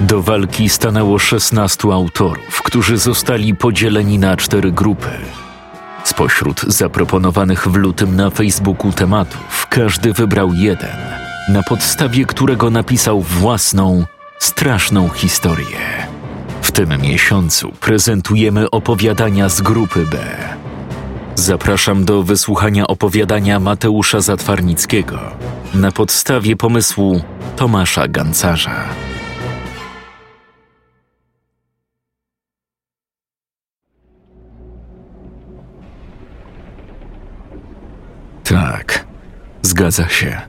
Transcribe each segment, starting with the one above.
Do walki stanęło 16 autorów, którzy zostali podzieleni na cztery grupy. Spośród zaproponowanych w lutym na Facebooku tematów, każdy wybrał jeden, na podstawie którego napisał własną, straszną historię. W tym miesiącu prezentujemy opowiadania z grupy B. Zapraszam do wysłuchania opowiadania Mateusza Zatwarnickiego na podstawie pomysłu Tomasza Gancarza. Zgadza się.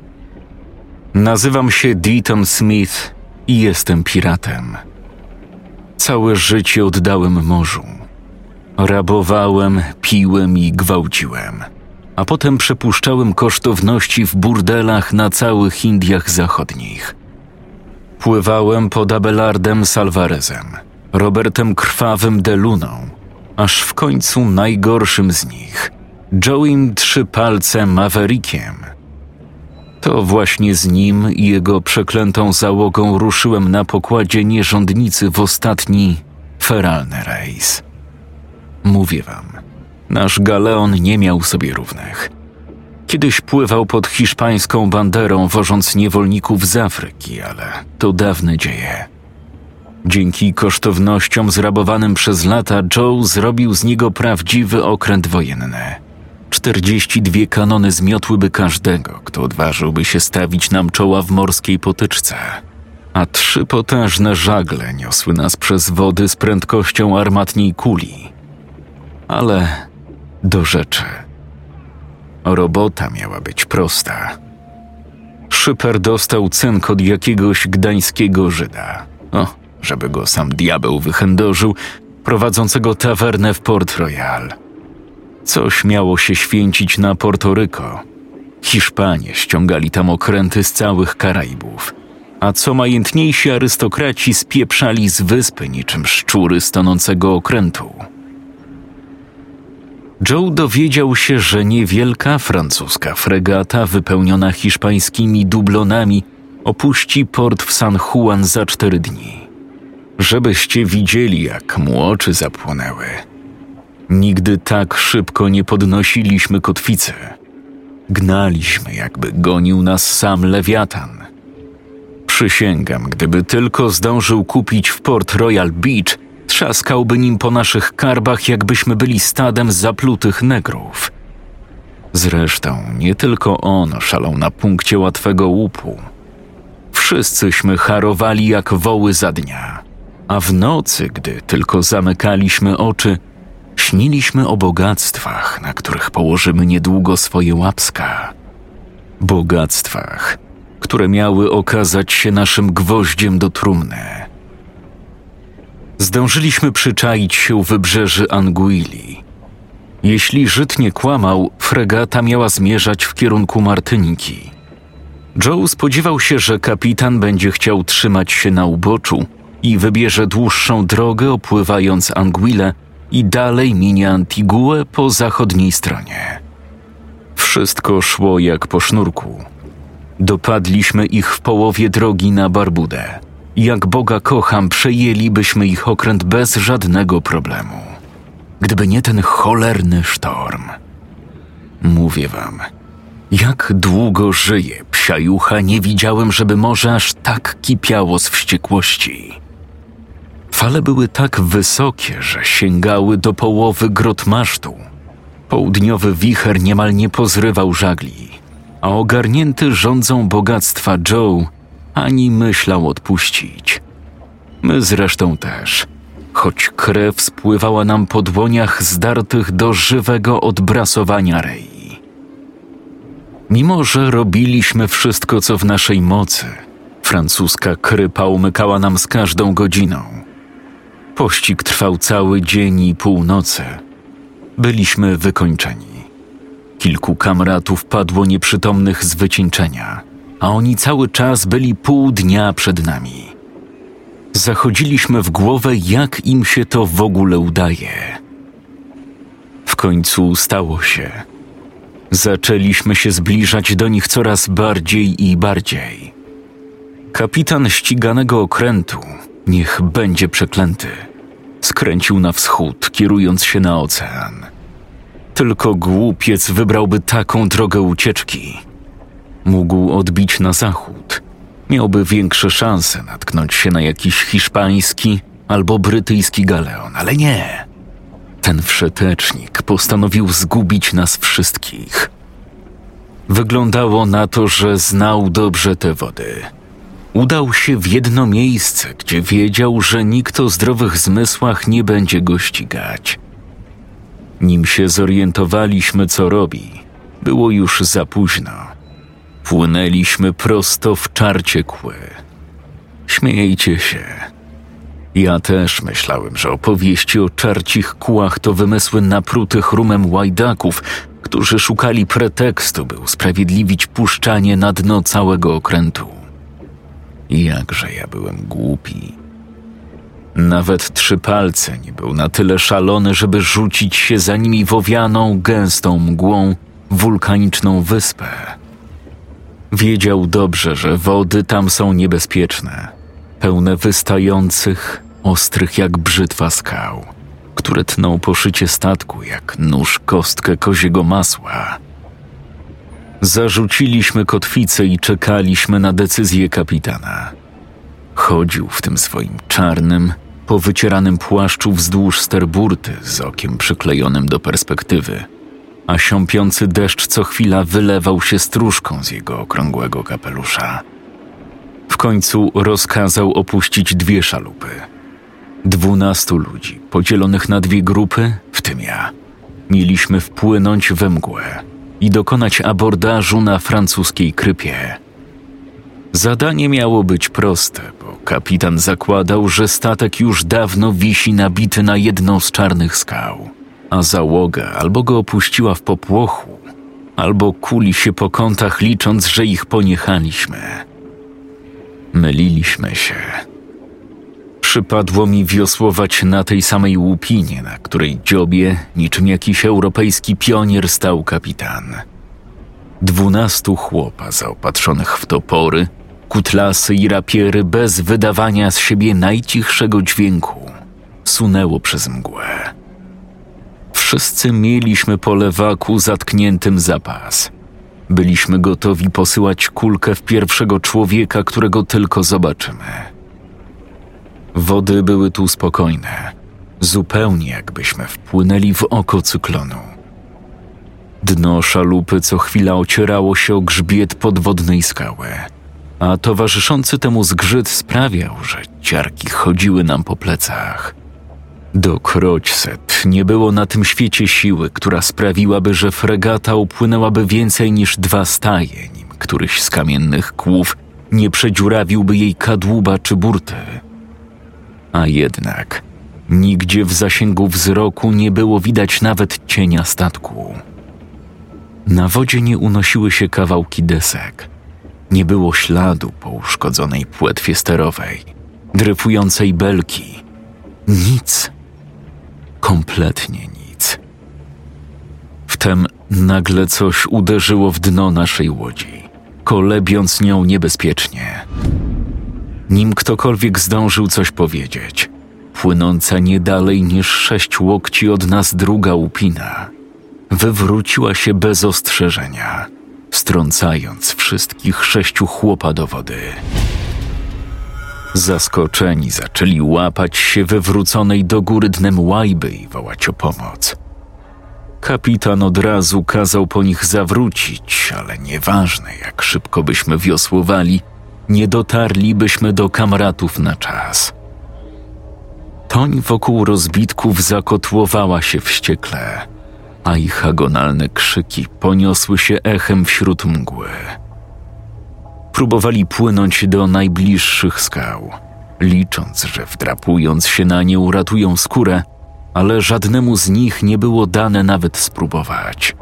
Nazywam się Deaton Smith i jestem piratem. Całe życie oddałem morzu. Rabowałem, piłem i gwałciłem, a potem przepuszczałem kosztowności w burdelach na całych Indiach Zachodnich. Pływałem pod Abelardem Salvarezem, Robertem Krwawym Deluną, aż w końcu najgorszym z nich, Joeym Trzypalcem Maverickiem. To właśnie z nim i jego przeklętą załogą ruszyłem na pokładzie nierządnicy w ostatni, feralny rejs. Mówię wam, nasz galeon nie miał sobie równych. Kiedyś pływał pod hiszpańską banderą, wożąc niewolników z Afryki, ale to dawne dzieje. Dzięki kosztownościom zrabowanym przez lata, Joe zrobił z niego prawdziwy okręt wojenny. 42 kanony zmiotłyby każdego, kto odważyłby się stawić nam czoła w morskiej potyczce, a trzy potężne żagle niosły nas przez wody z prędkością armatniej kuli. Ale do rzeczy. Robota miała być prosta. Szyper dostał cynk od jakiegoś gdańskiego Żyda. O, żeby go sam diabeł wychędożył, prowadzącego tawernę w Port Royal. Coś miało się święcić na Portoryko. Hiszpanie ściągali tam okręty z całych Karaibów, a co majętniejsi arystokraci spieprzali z wyspy niczym szczury z tonącego okrętu. Joe dowiedział się, że niewielka francuska fregata wypełniona hiszpańskimi dublonami opuści port w San Juan za cztery dni. Żebyście widzieli, jak mu oczy zapłonęły. Nigdy tak szybko nie podnosiliśmy kotwicy. Gnaliśmy, jakby gonił nas sam lewiatan. Przysięgam, gdyby tylko zdążył kupić w Port Royal Beach, trzaskałby nim po naszych karbach, jakbyśmy byli stadem zaplutych negrów. Zresztą nie tylko on szalał na punkcie łatwego łupu. Wszyscyśmy harowali jak woły za dnia, a w nocy, gdy tylko zamykaliśmy oczy, śniliśmy o bogactwach, na których położymy niedługo swoje łapska. Bogactwach, które miały okazać się naszym gwoździem do trumny. Zdążyliśmy przyczaić się u wybrzeży Anguili. Jeśli Żyd nie kłamał, fregata miała zmierzać w kierunku Martyniki. Joe spodziewał się, że kapitan będzie chciał trzymać się na uboczu i wybierze dłuższą drogę opływając Anguilę i dalej minie Antiguę po zachodniej stronie. Wszystko szło jak po sznurku. Dopadliśmy ich w połowie drogi na Barbudę. Jak Boga kocham, przejęlibyśmy ich okręt bez żadnego problemu. Gdyby nie ten cholerny sztorm. Mówię wam, jak długo żyję, psiajucha, nie widziałem, żeby morze aż tak kipiało z wściekłości. Fale były tak wysokie, że sięgały do połowy grot masztu. Południowy wicher niemal nie pozrywał żagli, a ogarnięty rządzą bogactwa Joe ani myślał odpuścić. My zresztą też, choć krew spływała nam po dłoniach zdartych do żywego odbrasowania rei. Mimo, że robiliśmy wszystko, co w naszej mocy, francuska krypa umykała nam z każdą godziną – Pościg trwał cały dzień i północy. Byliśmy wykończeni. Kilku kamratów padło nieprzytomnych z wycieńczenia, a oni cały czas byli pół dnia przed nami. Zachodziliśmy w głowę, jak im się to w ogóle udaje. W końcu stało się. Zaczęliśmy się zbliżać do nich coraz bardziej i bardziej. Kapitan ściganego okrętu, niech będzie przeklęty, skręcił na wschód, kierując się na ocean. Tylko głupiec wybrałby taką drogę ucieczki. Mógł odbić na zachód. Miałby większe szanse natknąć się na jakiś hiszpański albo brytyjski galeon, ale nie. Ten wszetecznik postanowił zgubić nas wszystkich. Wyglądało na to, że znał dobrze te wody. Udał się w jedno miejsce, gdzie wiedział, że nikt o zdrowych zmysłach nie będzie go ścigać. Nim się zorientowaliśmy, co robi, było już za późno. Płynęliśmy prosto w czarcie kły. Śmiejcie się. Ja też myślałem, że opowieści o czarcich kłach to wymysły naprutych rumem łajdaków, którzy szukali pretekstu, by usprawiedliwić puszczanie na dno całego okrętu. Jakże ja byłem głupi. Nawet trzy palce nie był na tyle szalony, żeby rzucić się za nimi w owianą, gęstą mgłą wulkaniczną wyspę. Wiedział dobrze, że wody tam są niebezpieczne, pełne wystających, ostrych jak brzytwa skał, które tną po szycie statku jak nóż kostkę koziego masła. Zarzuciliśmy kotwicę i czekaliśmy na decyzję kapitana. Chodził w tym swoim czarnym, po wycieranym płaszczu wzdłuż sterburty z okiem przyklejonym do perspektywy, a siąpiący deszcz co chwila wylewał się stróżką z jego okrągłego kapelusza. W końcu rozkazał opuścić dwie szalupy. Dwunastu ludzi, podzielonych na dwie grupy, w tym ja, mieliśmy wpłynąć we mgłę i dokonać abordażu na francuskiej krypie. Zadanie miało być proste, bo kapitan zakładał, że statek już dawno wisi nabity na jedną z czarnych skał, a załoga albo go opuściła w popłochu, albo kuli się po kątach, licząc, że ich poniechaliśmy. Myliliśmy się. Przypadło mi wiosłować na tej samej łupinie, na której dziobie, niczym jakiś europejski pionier, stał kapitan. Dwunastu chłopa zaopatrzonych w topory, kutlasy i rapiery bez wydawania z siebie najcichszego dźwięku sunęło przez mgłę. Wszyscy mieliśmy po lewaku zatkniętym zapas. Byliśmy gotowi posyłać kulkę w pierwszego człowieka, którego tylko zobaczymy. Wody były tu spokojne, zupełnie jakbyśmy wpłynęli w oko cyklonu. Dno szalupy co chwila ocierało się o grzbiet podwodnej skały, a towarzyszący temu zgrzyt sprawiał, że ciarki chodziły nam po plecach. Do kroćset nie było na tym świecie siły, która sprawiłaby, że fregata upłynęłaby więcej niż dwa staje, nim któryś z kamiennych kłów nie przedziurawiłby jej kadłuba czy burty. A jednak nigdzie w zasięgu wzroku nie było widać nawet cienia statku. Na wodzie nie unosiły się kawałki desek. Nie było śladu po uszkodzonej płetwie sterowej, dryfującej belki. Nic. Kompletnie nic. Wtem nagle coś uderzyło w dno naszej łodzi, kolebiąc nią niebezpiecznie. Nim ktokolwiek zdążył coś powiedzieć, płynąca nie dalej niż sześć łokci od nas druga łupina wywróciła się bez ostrzeżenia, strącając wszystkich sześciu chłopa do wody. Zaskoczeni zaczęli łapać się wywróconej do góry dnem łajby i wołać o pomoc. Kapitan od razu kazał po nich zawrócić, ale nieważne jak szybko byśmy wiosłowali, nie dotarlibyśmy do kamratów na czas. Toń wokół rozbitków zakotłowała się wściekle, a ich agonalne krzyki poniosły się echem wśród mgły. Próbowali płynąć do najbliższych skał, licząc, że wdrapując się na nie uratują skórę, ale żadnemu z nich nie było dane nawet spróbować.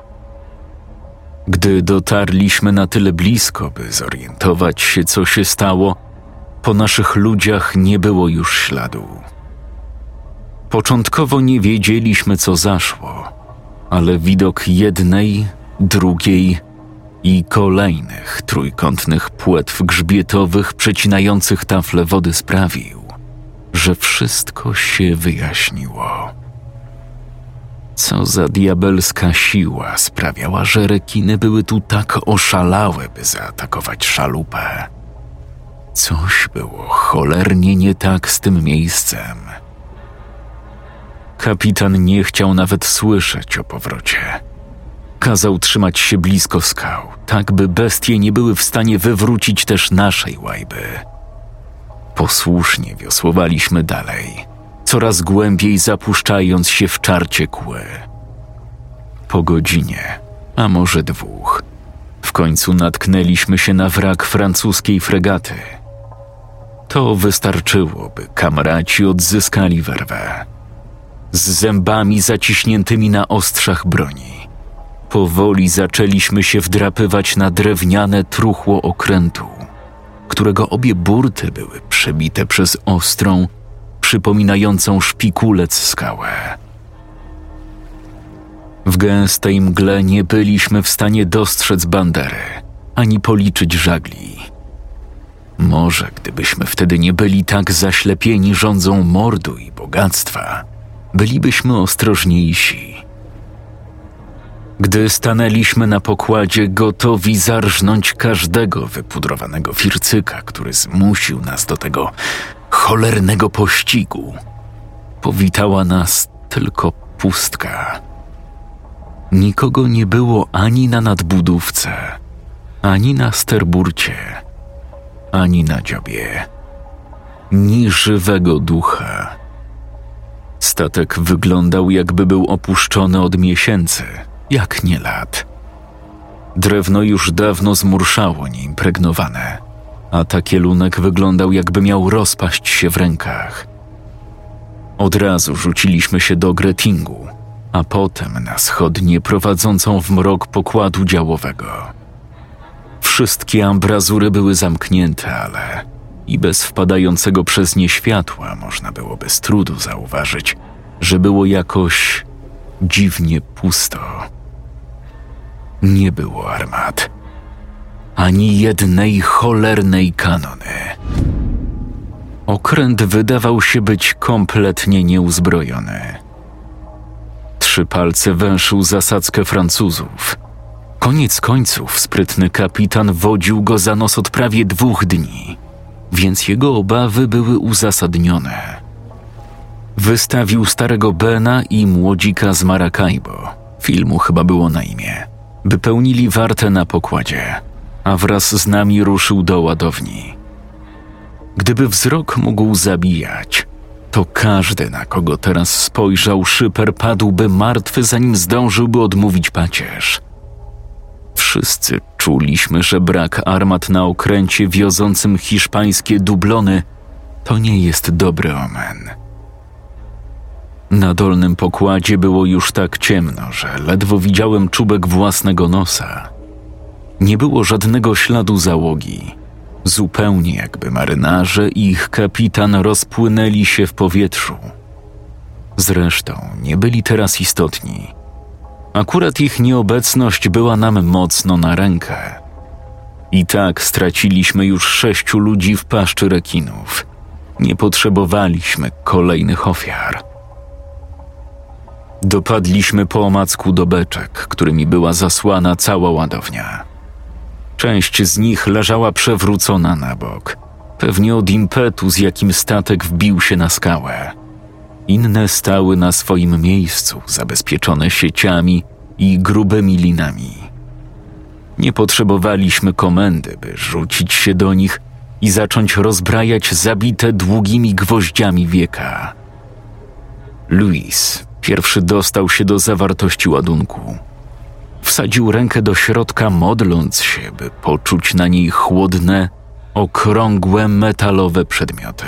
Gdy dotarliśmy na tyle blisko, by zorientować się, co się stało, po naszych ludziach nie było już śladu. Początkowo nie wiedzieliśmy, co zaszło, ale widok jednej, drugiej i kolejnych trójkątnych płetw grzbietowych przecinających tafle wody sprawił, że wszystko się wyjaśniło. Co za diabelska siła sprawiała, że rekiny były tu tak oszalałe, by zaatakować szalupę. Coś było cholernie nie tak z tym miejscem. Kapitan nie chciał nawet słyszeć o powrocie. Kazał trzymać się blisko skał, tak by bestie nie były w stanie wywrócić też naszej łajby. Posłusznie wiosłowaliśmy dalej, coraz głębiej zapuszczając się w czarcie kły. Po godzinie, a może dwóch, w końcu natknęliśmy się na wrak francuskiej fregaty. To wystarczyło, by kamraci odzyskali werwę. Z zębami zaciśniętymi na ostrzach broni. Powoli zaczęliśmy się wdrapywać na drewniane truchło okrętu, którego obie burty były przebite przez ostrą, przypominającą szpikulec skałę. W gęstej mgle nie byliśmy w stanie dostrzec bandery, ani policzyć żagli. Może gdybyśmy wtedy nie byli tak zaślepieni rządzą mordu i bogactwa, bylibyśmy ostrożniejsi. Gdy stanęliśmy na pokładzie, gotowi zarżnąć każdego wypudrowanego fircyka, który zmusił nas do tego cholernego pościgu, powitała nas tylko pustka. Nikogo nie było ani na nadbudówce, ani na sterburcie, ani na dziobie, ni żywego ducha. Statek wyglądał, jakby był opuszczony od miesięcy, jak nie lat. Drewno już dawno zmurszało nieimpregnowane, a takielunek wyglądał, jakby miał rozpaść się w rękach. Od razu rzuciliśmy się do Gretingu, a potem na schodnię prowadzącą w mrok pokładu działowego. Wszystkie ambrazury były zamknięte, ale i bez wpadającego przez nie światła można było bez trudu zauważyć, że było jakoś dziwnie pusto. Nie było armat, ani jednej cholernej kanony. Okręt wydawał się być kompletnie nieuzbrojony. Trzy palce węszył zasadzkę Francuzów. Koniec końców sprytny kapitan wodził go za nos od prawie dwóch dni więc jego obawy były uzasadnione. Wystawił starego Bena i młodzika z Maracaibo, filmu chyba było na imię, by pełnili wartę na pokładzie, a wraz z nami ruszył do ładowni. Gdyby wzrok mógł zabijać, to każdy, na kogo teraz spojrzał, szyper padłby martwy, zanim zdążyłby odmówić pacierz. Wszyscy czuliśmy, że brak armat na okręcie wiozącym hiszpańskie dublony to nie jest dobry omen. Na dolnym pokładzie było już tak ciemno, że ledwo widziałem czubek własnego nosa. Nie było żadnego śladu załogi. Zupełnie jakby marynarze i ich kapitan rozpłynęli się w powietrzu. Zresztą nie byli teraz istotni Akurat ich nieobecność była nam mocno na rękę. I tak straciliśmy już sześciu ludzi w paszczy rekinów. Nie potrzebowaliśmy kolejnych ofiar. Dopadliśmy po omacku do beczek, którymi była zasłana cała ładownia. Część z nich leżała przewrócona na bok, pewnie od impetu, z jakim statek wbił się na skałę. Inne stały na swoim miejscu, zabezpieczone sieciami i grubymi linami. Nie potrzebowaliśmy komendy, by rzucić się do nich i zacząć rozbrajać zabite długimi gwoździami wieka. Louis pierwszy dostał się do zawartości ładunku. Wsadził rękę do środka, modląc się, by poczuć na niej chłodne, okrągłe metalowe przedmioty.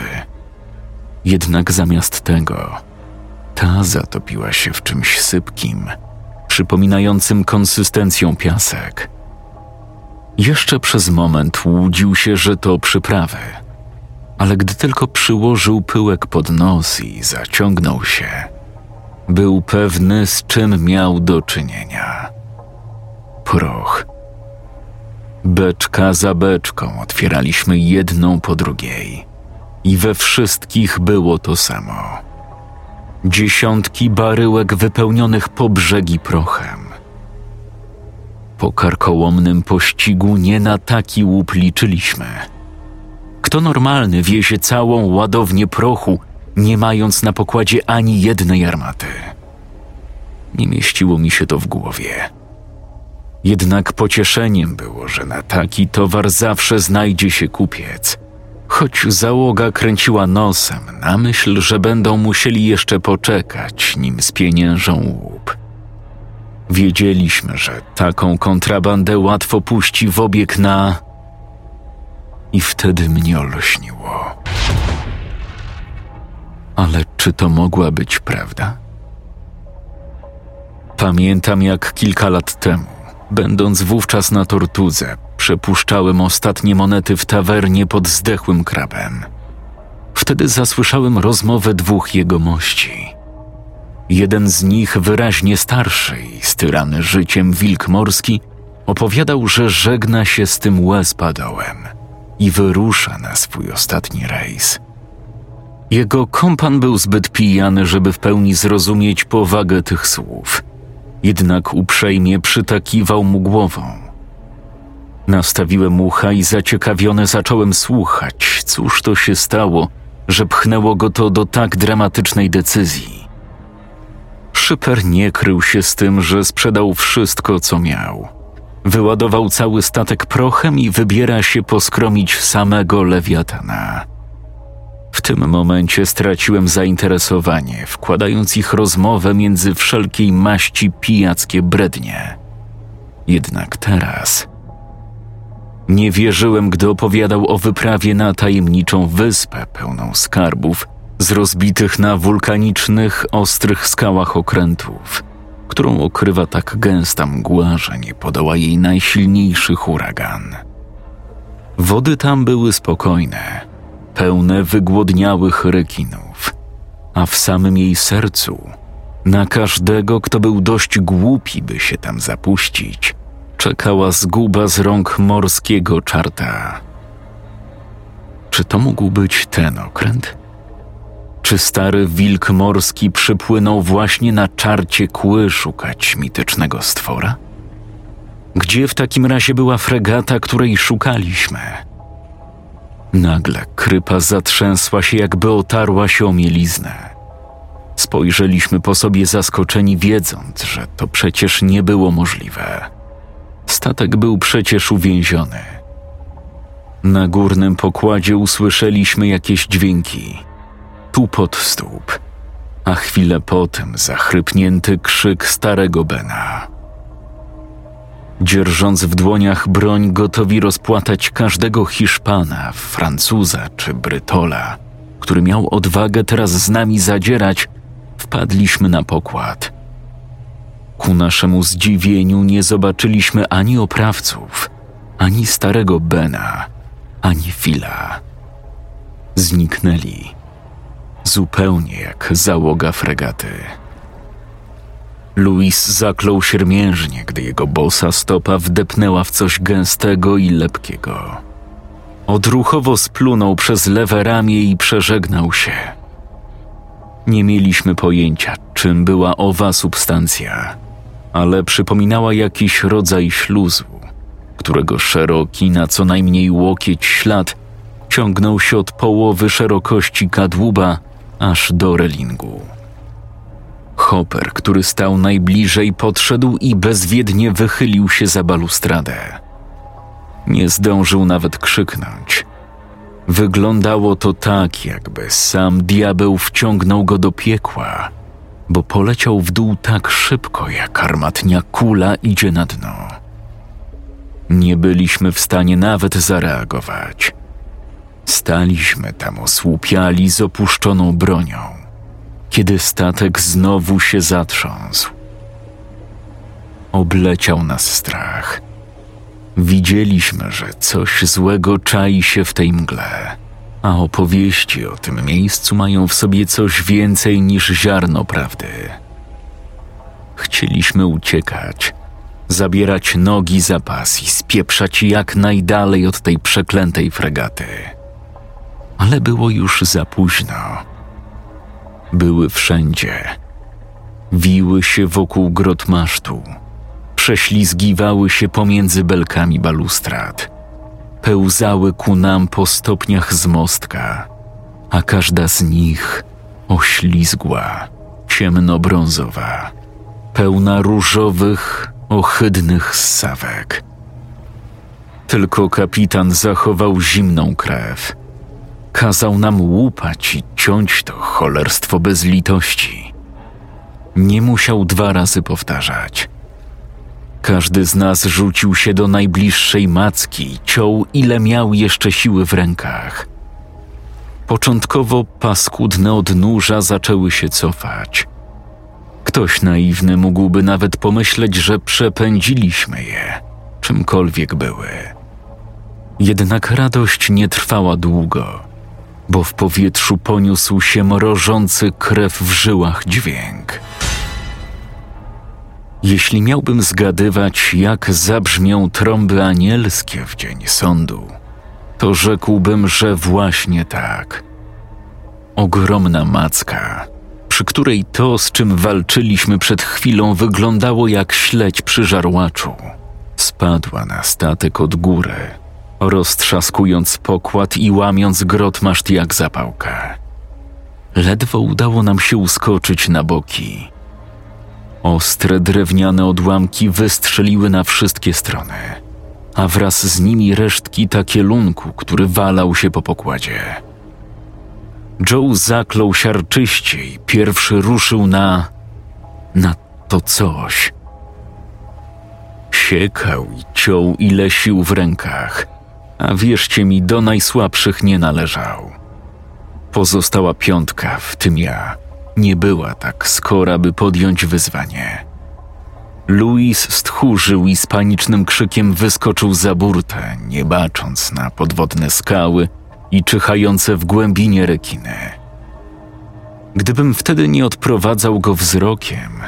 Jednak zamiast tego Ta zatopiła się w czymś sypkim, przypominającym konsystencją piasek. Jeszcze przez moment łudził się, że to przyprawy, ale gdy tylko przyłożył pyłek pod nos i zaciągnął się, był pewny, z czym miał do czynienia. Proch. Beczka za beczką otwieraliśmy jedną po drugiej, i we wszystkich było to samo. Dziesiątki baryłek wypełnionych po brzegi prochem. Po karkołomnym pościgu nie na taki łup liczyliśmy. Kto normalny wiezie całą ładownię prochu, nie mając na pokładzie ani jednej armaty? Nie mieściło mi się to w głowie. Jednak pocieszeniem było, że na taki towar zawsze znajdzie się kupiec. Choć załoga kręciła nosem na myśl, że będą musieli jeszcze poczekać, nim spieniężą łup. Wiedzieliśmy, że taką kontrabandę łatwo puści w obieg na. I wtedy mnie olśniło. Ale czy to mogła być prawda? Pamiętam, jak kilka lat temu, będąc wówczas na tortudze, przepuszczałem ostatnie monety w tawernie pod zdechłym krabem. Wtedy zasłyszałem rozmowę dwóch jegomości. Jeden z nich, wyraźnie starszy i styrany życiem wilk morski, opowiadał, że żegna się z tym łezpadołem i wyrusza na swój ostatni rejs. Jego kompan był zbyt pijany, żeby w pełni zrozumieć powagę tych słów, jednak uprzejmie przytakiwał mu głową. Nastawiłem ucha i zaciekawione zacząłem słuchać, cóż to się stało, że pchnęło go to do tak dramatycznej decyzji. Szyper nie krył się z tym, że sprzedał wszystko, co miał. Wyładował cały statek prochem i wybiera się poskromić samego lewiatana. W tym momencie straciłem zainteresowanie, wkładając ich rozmowę między wszelkiej maści pijackie brednie. Jednak teraz nie wierzyłem, gdy opowiadał o wyprawie na tajemniczą wyspę pełną skarbów z rozbitych na wulkanicznych, ostrych skałach okrętów, którą okrywa tak gęsta mgła, że nie podoła jej najsilniejszy huragan. Wody tam były spokojne, pełne wygłodniałych rekinów, a w samym jej sercu, na każdego, kto był dość głupi, by się tam zapuścić, czekała zguba z rąk morskiego czarta. Czy to mógł być ten okręt? Czy stary wilk morski przypłynął właśnie na czarcie kły szukać mitycznego stwora? Gdzie w takim razie była fregata, której szukaliśmy? Nagle krypa zatrzęsła się, jakby otarła się o mieliznę. Spojrzeliśmy po sobie zaskoczeni, wiedząc, że to przecież nie było możliwe. Statek był przecież uwięziony. Na górnym pokładzie usłyszeliśmy jakieś dźwięki. Tupot stóp, a chwilę potem zachrypnięty krzyk starego Bena. Dzierżąc w dłoniach broń, gotowi rozpłatać każdego Hiszpana, Francuza czy Brytola, który miał odwagę teraz z nami zadzierać, wpadliśmy na pokład – Ku naszemu zdziwieniu nie zobaczyliśmy ani oprawców, ani starego Bena, ani Fila. Zniknęli, zupełnie jak załoga fregaty. Louis zaklął siermiężnie, gdy jego bosa stopa wdepnęła w coś gęstego i lepkiego. Odruchowo splunął przez lewe ramię i przeżegnał się. Nie mieliśmy pojęcia, czym była owa substancja ale przypominała jakiś rodzaj śluzu, którego szeroki na co najmniej łokieć ślad ciągnął się od połowy szerokości kadłuba aż do relingu. Hopper, który stał najbliżej, podszedł i bezwiednie wychylił się za balustradę. Nie zdążył nawet krzyknąć. Wyglądało to tak, jakby sam diabeł wciągnął go do piekła bo poleciał w dół tak szybko, jak armatnia kula idzie na dno. Nie byliśmy w stanie nawet zareagować. Staliśmy tam osłupiali z opuszczoną bronią, kiedy statek znowu się zatrząsł. Obleciał nas strach. Widzieliśmy, że coś złego czai się w tej mgle, a opowieści o tym miejscu mają w sobie coś więcej niż ziarno prawdy. Chcieliśmy uciekać, zabierać nogi za pas i spieprzać jak najdalej od tej przeklętej fregaty. Ale było już za późno. Były wszędzie. Wiły się wokół grot masztu prześlizgiwały się pomiędzy belkami balustrad, pełzały ku nam po stopniach z mostka, a każda z nich oślizgła, ciemnobrązowa, pełna różowych, ohydnych ssawek. Tylko kapitan zachował zimną krew. Kazał nam łupać i ciąć to cholerstwo bez litości. Nie musiał dwa razy powtarzać – każdy z nas rzucił się do najbliższej macki, ciął ile miał jeszcze siły w rękach. Początkowo paskudne odnóża zaczęły się cofać. Ktoś naiwny mógłby nawet pomyśleć, że przepędziliśmy je, czymkolwiek były. Jednak radość nie trwała długo, bo w powietrzu poniósł się mrożący krew w żyłach dźwięk. Jeśli miałbym zgadywać, jak zabrzmią trąby anielskie w dzień sądu, to rzekłbym, że właśnie tak. Ogromna macka, przy której to, z czym walczyliśmy przed chwilą, wyglądało jak śledź przy żarłaczu, spadła na statek od góry, roztrzaskując pokład i łamiąc grot maszt jak zapałkę. Ledwo udało nam się uskoczyć na boki – Ostre drewniane odłamki wystrzeliły na wszystkie strony, a wraz z nimi resztki takielunku, który walał się po pokładzie. Joe zaklął siarczyście i pierwszy ruszył na. na to coś. Siekał i ciął ile sił w rękach, a wierzcie mi, do najsłabszych nie należał. Pozostała piątka, w tym ja nie była tak skora, by podjąć wyzwanie. Louis stchórzył i z panicznym krzykiem wyskoczył za burtę, nie bacząc na podwodne skały i czyhające w głębinie rekiny. Gdybym wtedy nie odprowadzał go wzrokiem,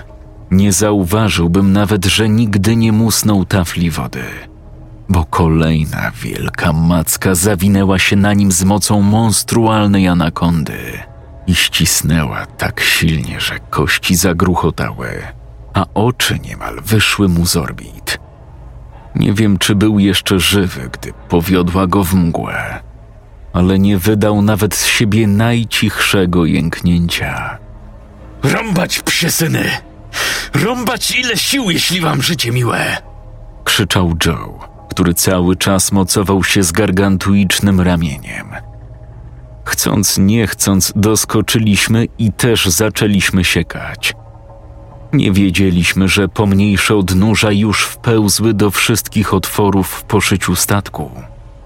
nie zauważyłbym nawet, że nigdy nie musnął tafli wody, bo kolejna wielka macka zawinęła się na nim z mocą monstrualnej anakondy i ścisnęła tak silnie, że kości zagruchotały, a oczy niemal wyszły mu z orbit. Nie wiem, czy był jeszcze żywy, gdy powiodła go w mgłę, ale nie wydał nawet z siebie najcichszego jęknięcia. Rąbać, psie syny! Rąbać ile sił, jeśli wam życie miłe! krzyczał Joe, który cały czas mocował się z gargantuicznym ramieniem – Chcąc, nie chcąc, doskoczyliśmy i też zaczęliśmy siekać. Nie wiedzieliśmy, że pomniejsze odnóża już wpełzły do wszystkich otworów w poszyciu statku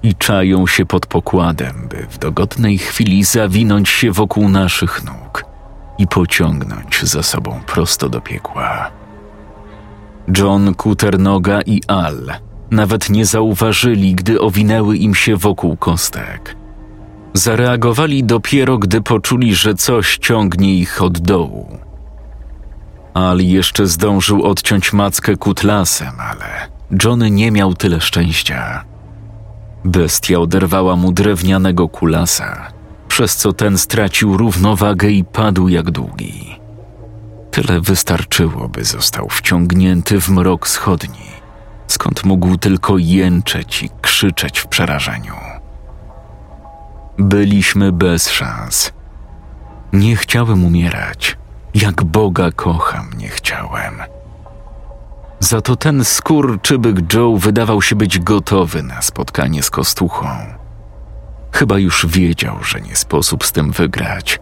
i czają się pod pokładem, by w dogodnej chwili zawinąć się wokół naszych nóg i pociągnąć za sobą prosto do piekła. John, Kuternoga i Al nawet nie zauważyli, gdy owinęły im się wokół kostek – Zareagowali dopiero, gdy poczuli, że coś ciągnie ich od dołu. Al jeszcze zdążył odciąć mackę kutlasem, ale Johnny nie miał tyle szczęścia. Bestia oderwała mu drewnianego kulasa, przez co ten stracił równowagę i padł jak długi. Tyle wystarczyło, by został wciągnięty w mrok schodni, skąd mógł tylko jęczeć i krzyczeć w przerażeniu. Byliśmy bez szans. Nie chciałem umierać. Jak Boga kocham, nie chciałem. Za to ten skurczybyk Joe wydawał się być gotowy na spotkanie z kostuchą. Chyba już wiedział, że nie sposób z tym wygrać,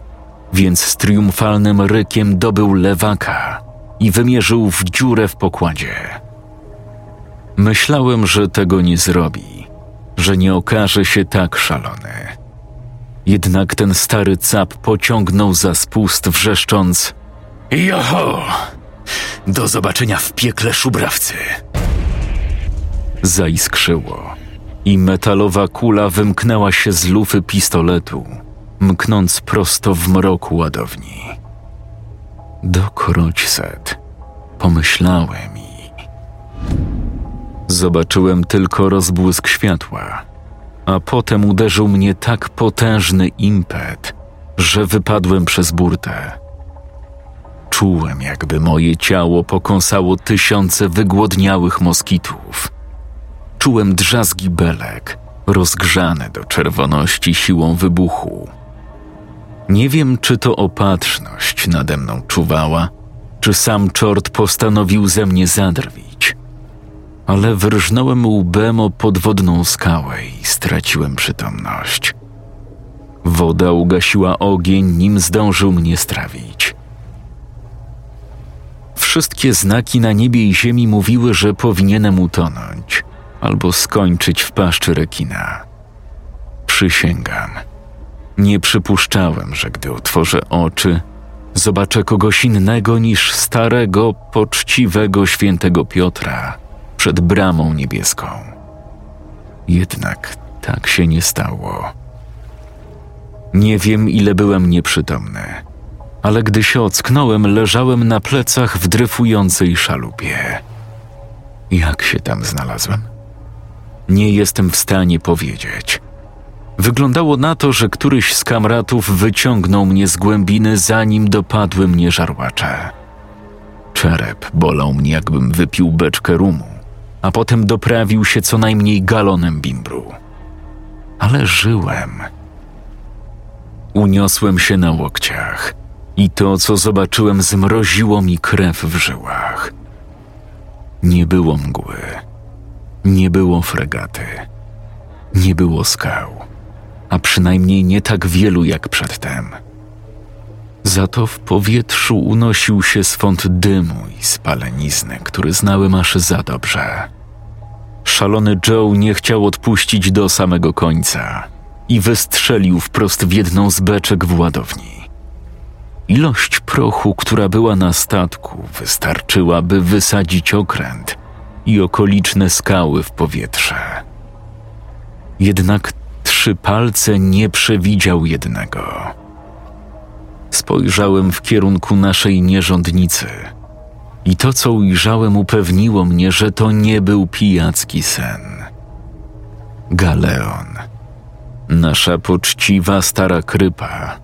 więc z triumfalnym rykiem dobył lewaka i wymierzył w dziurę w pokładzie. Myślałem, że tego nie zrobi, że nie okaże się tak szalony Jednak ten stary cap pociągnął za spust, wrzeszcząc: Joho! Do zobaczenia w piekle szubrawcy. Zaiskrzyło i metalowa kula wymknęła się z lufy pistoletu, mknąc prosto w mroku ładowni. Dokroć set, pomyślałem i. Zobaczyłem tylko rozbłysk światła, a potem uderzył mnie tak potężny impet, że wypadłem przez burtę. Czułem, jakby moje ciało pokąsało tysiące wygłodniałych moskitów. Czułem drzazgi belek, rozgrzane do czerwoności siłą wybuchu. Nie wiem, czy to opatrzność nade mną czuwała, czy sam czort postanowił ze mnie zadrwić. Ale wyrżnąłem łbem o podwodną skałę i straciłem przytomność. Woda ugasiła ogień, nim zdążył mnie strawić. Wszystkie znaki na niebie i ziemi mówiły, że powinienem utonąć albo skończyć w paszczy rekina. Przysięgam. Nie przypuszczałem, że gdy otworzę oczy, zobaczę kogoś innego niż starego, poczciwego świętego Piotra przed bramą niebieską. Jednak tak się nie stało. Nie wiem, ile byłem nieprzytomny, ale gdy się ocknąłem, leżałem na plecach w dryfującej szalupie. Jak się tam znalazłem? Nie jestem w stanie powiedzieć. Wyglądało na to, że któryś z kamratów wyciągnął mnie z głębiny, zanim dopadły mnie żarłacze. Czerep bolał mnie, jakbym wypił beczkę rumu, a potem doprawił się co najmniej galonem bimbru. Ale żyłem. Uniosłem się na łokciach i to, co zobaczyłem, zmroziło mi krew w żyłach. Nie było mgły nie było fregaty, nie było skał, a przynajmniej nie tak wielu jak przedtem. Za to w powietrzu unosił się swąd dymu i spalenizny, który znałem aż za dobrze. Szalony Joe nie chciał odpuścić do samego końca i wystrzelił wprost w jedną z beczek w ładowni. Ilość prochu, która była na statku, wystarczyła, by wysadzić okręt i okoliczne skały w powietrze. Jednak trzy palce nie przewidział jednego. Spojrzałem w kierunku naszej nierządnicy i to, co ujrzałem, upewniło mnie, że to nie był pijacki sen. Galeon, nasza poczciwa stara krypa,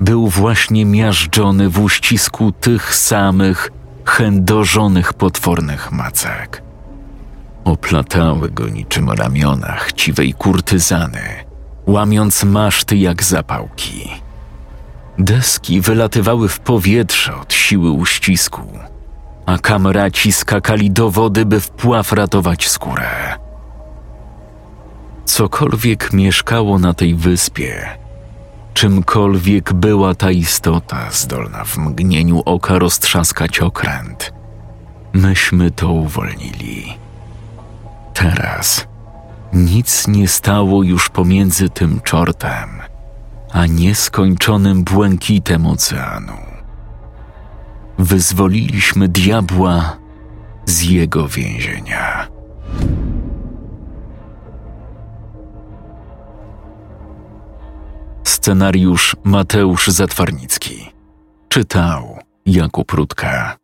był właśnie miażdżony w uścisku tych samych, chędożonych potwornych macek. Oplatały go niczym ramiona chciwej kurtyzany, łamiąc maszty jak zapałki. Deski wylatywały w powietrze od siły uścisku, a kamraci skakali do wody, by wpław ratować skórę. Cokolwiek mieszkało na tej wyspie, czymkolwiek była ta istota zdolna w mgnieniu oka roztrzaskać okręt, myśmy to uwolnili. Teraz nic nie stało już pomiędzy tym czortem, a nieskończonym błękitem oceanu. Wyzwoliliśmy diabła z jego więzienia. Scenariusz Mateusz Zatwarnicki. Czytał Jakub Rutka.